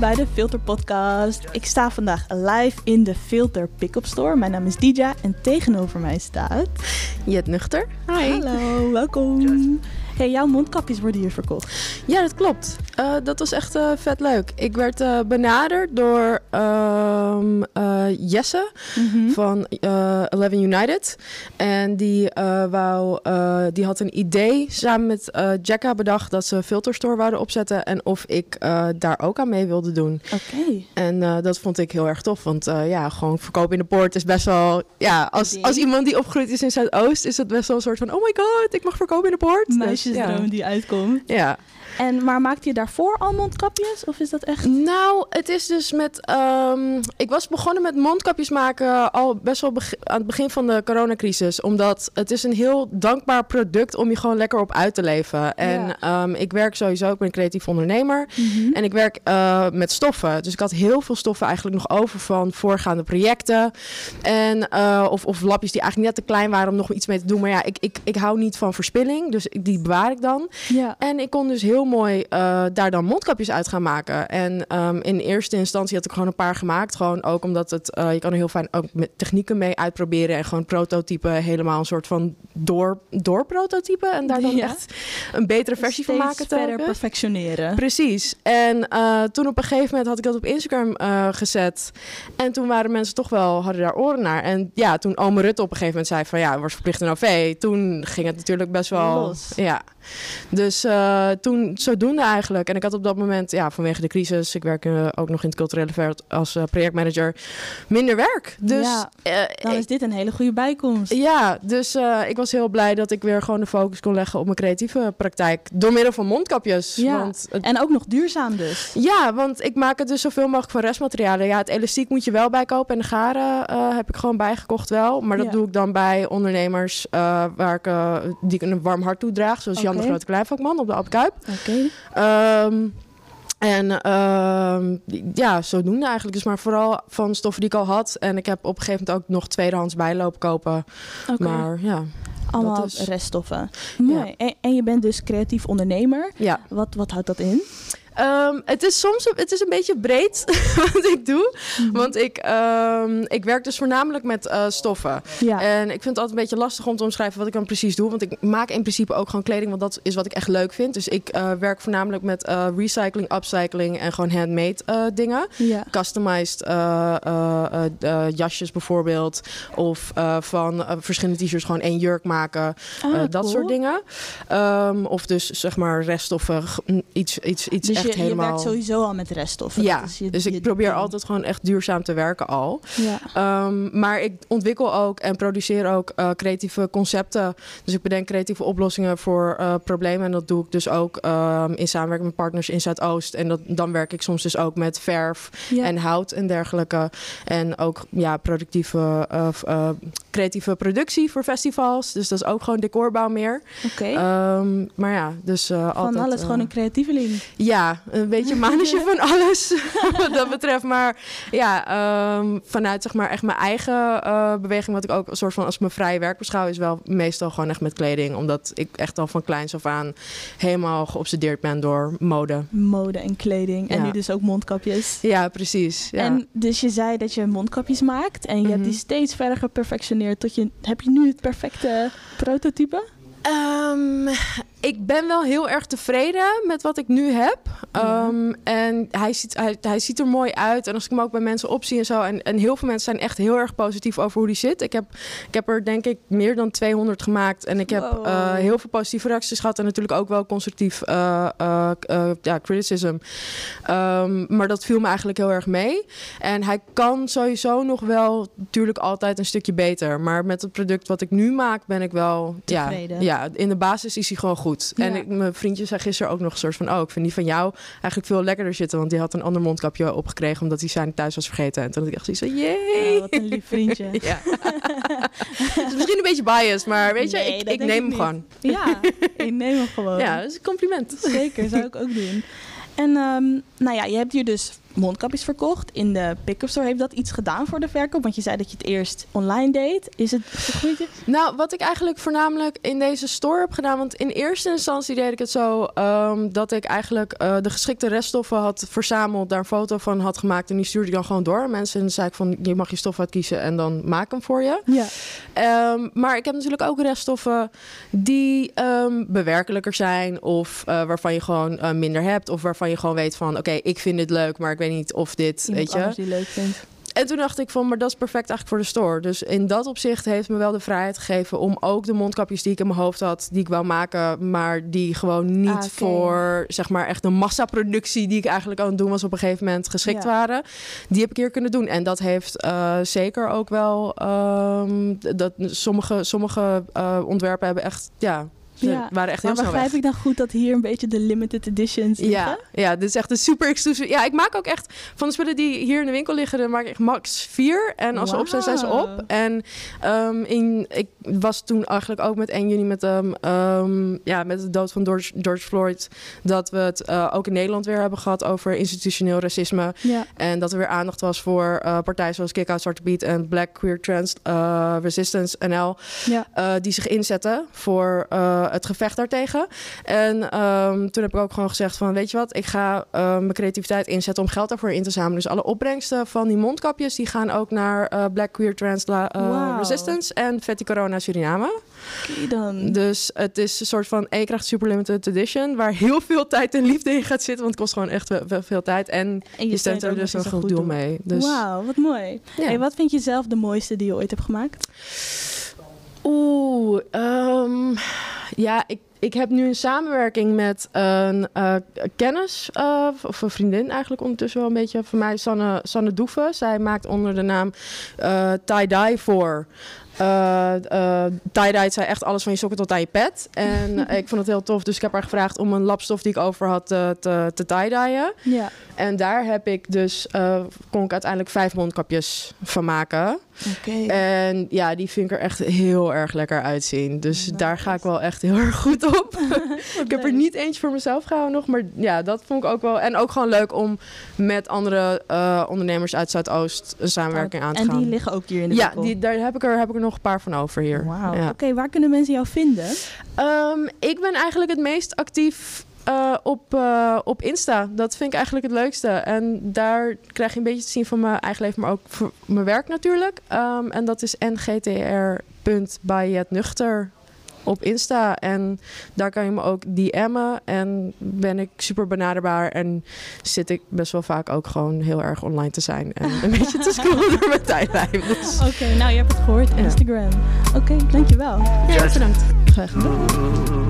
bij de Filter Podcast. Ik sta vandaag live in de Filter Pick-up Store. Mijn naam is Dija en tegenover mij staat... Jet Nuchter. Hi. Hallo, welkom. Hey, jouw mondkapjes worden hier verkocht. Ja, dat klopt. Uh, dat was echt uh, vet leuk. Ik werd uh, benaderd door um, Jesse mm -hmm. van Eleven United. En die, wou, die had een idee samen met Jacka bedacht dat ze een filterstore wouden opzetten. En of ik daar ook aan mee wilde doen. Oké. Okay. En dat vond ik heel erg tof. Want ja, gewoon verkopen in de poort is best wel... Ja, als, als iemand die opgegroeid is in Zuidoost, is het best wel een soort van... Oh my god, ik mag verkopen in de poort. Meisjes ja. die uitkomt. Ja. En, maar maakte je daarvoor al mondkapjes? Of is dat echt... Nou, het is dus met... Um, ik was begonnen met mondkapjes maken al best wel aan het begin van de coronacrisis. Omdat het is een heel dankbaar product om je gewoon lekker op uit te leven. En ja. um, ik werk sowieso, ik ben een creatief ondernemer. Mm -hmm. En ik werk uh, met stoffen. Dus ik had heel veel stoffen eigenlijk nog over van voorgaande projecten. En, uh, of, of lapjes die eigenlijk net te klein waren om nog iets mee te doen. Maar ja, ik, ik, ik hou niet van verspilling. Dus die bewaar ik dan. Ja. En ik kon dus heel mooi uh, daar dan mondkapjes uit gaan maken. En um, in eerste instantie had ik gewoon een paar gemaakt. Gewoon ook omdat het, uh, je kan er heel fijn ook met technieken mee uitproberen. En gewoon prototypen helemaal een soort van door, door prototypen. En daar dan ja. echt een betere versie Steeds van maken. verder perfectioneren. Precies. En uh, toen op een gegeven moment had ik dat op Instagram gezet. En toen waren mensen toch wel, hadden daar oren naar. En ja, toen Ome Rutte op een gegeven moment zei van ja, was verplicht een OV. Toen ging het natuurlijk best wel... Los. Ja. Dus uh, toen zodoende eigenlijk. En ik had op dat moment, ja, vanwege de crisis, ik werk uh, ook nog in het culturele veld als uh, projectmanager, minder werk. Dus ja, dan is dit een hele goede bijkomst. Ja, dus ik was heel blij dat ik weer gewoon de focus kon leggen op mijn creatieve praktijk. Door middel van mondkapjes. Ja. Want het... En ook nog duurzaam dus. Ja, want ik maak het dus zoveel mogelijk van restmaterialen. Ja, het elastiek moet je wel bijkopen en de garen heb ik gewoon bijgekocht wel. Maar dat Ja. doe ik dan bij ondernemers waar ik, die ik een warm hart toedraag. Zoals Jan de Grote Kleinvakman op de Alp Kuip. Oké. Ehm, en ehm, ja, zodoende eigenlijk. Dus maar vooral van stoffen die ik al had. En ik heb op een gegeven moment ook nog tweedehands bijloop kopen. Maar ja, Allemaal is- reststoffen. En, en je bent dus creatief ondernemer. ja. Wat, wat houdt dat in? Ehm, het is soms het is een beetje breed wat ik doe. Mhm. Want ik, ehm, ik werk dus voornamelijk met eh, stoffen. Ja. En ik vind het altijd een beetje lastig om te omschrijven wat ik dan precies doe. Want ik maak in principe ook gewoon kleding, want dat is wat ik echt leuk vind. Dus ik eh, werk voornamelijk met eh, recycling, upcycling en gewoon handmade dingen. ja. Customized jasjes bijvoorbeeld. Of van verschillende t-shirts gewoon één jurk maken. Ah, dat cool. soort dingen. Ehm, of dus zeg maar reststoffen, iets, iets, iets Dus echt je, je helemaal... werkt sowieso al met reststoffen. ja, is je- dus ik probeer ding. altijd gewoon echt duurzaam te werken al. Ja. Ehm, maar ik ontwikkel ook en produceer ook eh, creatieve concepten. Dus ik bedenk creatieve oplossingen voor eh, problemen. En dat doe ik dus ook ehm, in samenwerking met partners in Zuidoost. En dat, dan werk ik soms dus ook met verf Ja. en hout en dergelijke. En ook ja, productieve, eh, creatieve productie voor festivals. Dus dat is ook gewoon decorbouw meer. Oké. Ehm, maar ja, dus eh, Van altijd... alles, gewoon een creatieveling. ja, een beetje mannetje van alles wat dat betreft. Maar ja, ehm, vanuit zeg maar echt mijn eigen eh, beweging, wat ik ook een soort van als mijn vrije werk beschouw, is wel meestal gewoon echt met kleding. Omdat ik echt al van kleins af aan helemaal geobsedeerd ben door mode. Mode en kleding. En Ja. nu dus ook mondkapjes. Ja, precies. Ja. En dus je zei dat je mondkapjes maakt en je hebt Mhm. die steeds verder geperfectioneerd tot je... Heb je nu het perfecte prototype? Ehm, ik ben wel heel erg tevreden met wat ik nu heb. Ja. Ehm, En hij ziet, hij, hij ziet er mooi uit. En als ik hem ook bij mensen opzie en zo. En, en heel veel mensen zijn echt heel erg positief over hoe die zit. Ik heb, ik heb er denk ik meer dan 200 gemaakt. En ik heb Wow. eh, heel veel positieve reacties gehad. En natuurlijk ook wel constructief eh, eh, ja, criticism. Ehm, maar dat viel me eigenlijk heel erg mee. En hij kan sowieso nog wel natuurlijk altijd een stukje beter. Maar met het product wat ik nu maak ben ik wel... Ja, Tevreden. ja, in de basis is hij gewoon goed. Ja. En ik, mijn vriendje zei gisteren ook nog een soort van... oh, ik vind die van jou eigenlijk veel lekkerder zitten. Want die had een ander mondkapje opgekregen... omdat hij zijn thuis was vergeten. En toen had ik echt zoiets van... Jee! Oh, wat een lief vriendje. Ja. Misschien een beetje biased, maar weet je, Nee, ik, ik neem ik hem gewoon. Ja, ik neem hem gewoon. Ja, dat is een compliment. Zeker, zou ik ook doen. En ehm, nou ja, je hebt hier dus mondkapjes verkocht. In de pick-up store heeft dat iets gedaan voor de verkoop? Want je zei dat je het eerst online deed. Is het gegroeid? Nou, wat ik eigenlijk voornamelijk in deze store heb gedaan... want in eerste instantie deed ik het zo... Um, dat ik eigenlijk uh, de geschikte reststoffen had verzameld... daar een foto van had gemaakt en die stuurde ik dan gewoon door. Mensen zei ik van, je mag je stof uitkiezen en dan maak hem voor je. Ja. Um, maar ik heb natuurlijk ook reststoffen die um, bewerkelijker zijn... of uh, waarvan je gewoon uh, minder hebt... of waarvan je gewoon weet van, oké, okay, ik vind dit leuk... maar ik weet niet of dit, Iemand weet je. die leuk vindt. En toen dacht ik van, maar dat is perfect eigenlijk voor de store. Dus in dat opzicht heeft me wel de vrijheid gegeven om ook de mondkapjes die ik in mijn hoofd had, die ik wou maken, maar die gewoon niet Ah, oké. voor zeg maar echt een massaproductie die ik eigenlijk aan het doen was op een gegeven moment geschikt Ja. waren. Die heb ik hier kunnen doen. En dat heeft eh, zeker ook wel ehm, dat sommige, sommige eh, ontwerpen hebben echt, ja, ze Ja. waren echt Maar heel snel begrijp weg. ik dan goed dat hier een beetje de limited editions Ja, liggen? ja, dit is echt een super exclusive. Ja, ik maak ook echt van de spullen die hier in de winkel liggen, dan maak ik max vier. En als ze op zijn, zijn ze op. En ehm, in, ik was toen eigenlijk ook met 1 juni met, um, um, ja, met de dood van George, George Floyd, dat we het eh, ook in Nederland weer hebben gehad over institutioneel racisme. Ja. En dat er weer aandacht was voor eh, partijen zoals Kick Out Zwarte Beat en Black Queer Trans eh, Resistance NL. Ja. die zich inzetten voor het gevecht daartegen. En ehm, toen heb ik ook gewoon gezegd van, weet je wat, ik ga eh, mijn creativiteit inzetten om geld daarvoor in te zamelen. Dus alle opbrengsten van die mondkapjes, die gaan ook naar eh, Black Queer Trans La- eh. Resistance en Vetti Corona Suriname. Dan. Dus het is een soort van, en je krijgt super limited edition, waar heel veel tijd en liefde in gaat zitten, want het kost gewoon echt wel, wel veel tijd. En En je stemt er dus een goed doel mee. Dus, Wauw, wat mooi. ja. Hey, wat vind je zelf de mooiste die je ooit hebt gemaakt? Oeh, ehm, ja, ik, ik heb nu een samenwerking met een eh, kennis, eh, of een vriendin eigenlijk ondertussen wel een beetje van mij, Sanne, Sanne Doeven. Zij maakt onder de naam eh tie-dye voor. Eh eh, tie-dye zei echt alles van je sokken tot aan je pet. En eh, ik vond het heel tof, dus ik heb haar gevraagd om een lapstof die ik over had te, te tie-dyen. Ja. En daar heb ik dus, kon ik uiteindelijk vijf mondkapjes van maken. Oké. En ja, die vind ik er echt heel erg lekker uitzien. Dus Nice. daar ga ik wel echt heel erg goed op. ik heb er niet eentje voor mezelf gehouden nog. Maar ja, dat vond ik ook wel. En ook gewoon leuk om met andere ondernemers uit Zuidoost een samenwerking aan te En gaan. die liggen ook hier in de ja, winkel? die, daar heb ik, er, heb ik er nog een paar van over hier. Wauw. Ja. Oké, waar kunnen mensen jou vinden? Ehm, ik ben eigenlijk het meest actief eh, op, eh, op Insta. Dat vind ik eigenlijk het leukste. En daar krijg je een beetje te zien van mijn eigen leven, maar ook voor mijn werk natuurlijk. Ehm, en dat is ngtr.byjetnuchter op Insta. En daar kan je me ook DM'en. En ben ik super benaderbaar. En zit ik best wel vaak ook gewoon heel erg online te zijn. En een beetje te scrollen door mijn tijdlijn. Dus. Oké, nou je hebt het gehoord. Ja. Instagram. Oké, dankjewel. Ja, bedankt. Graag gedaan.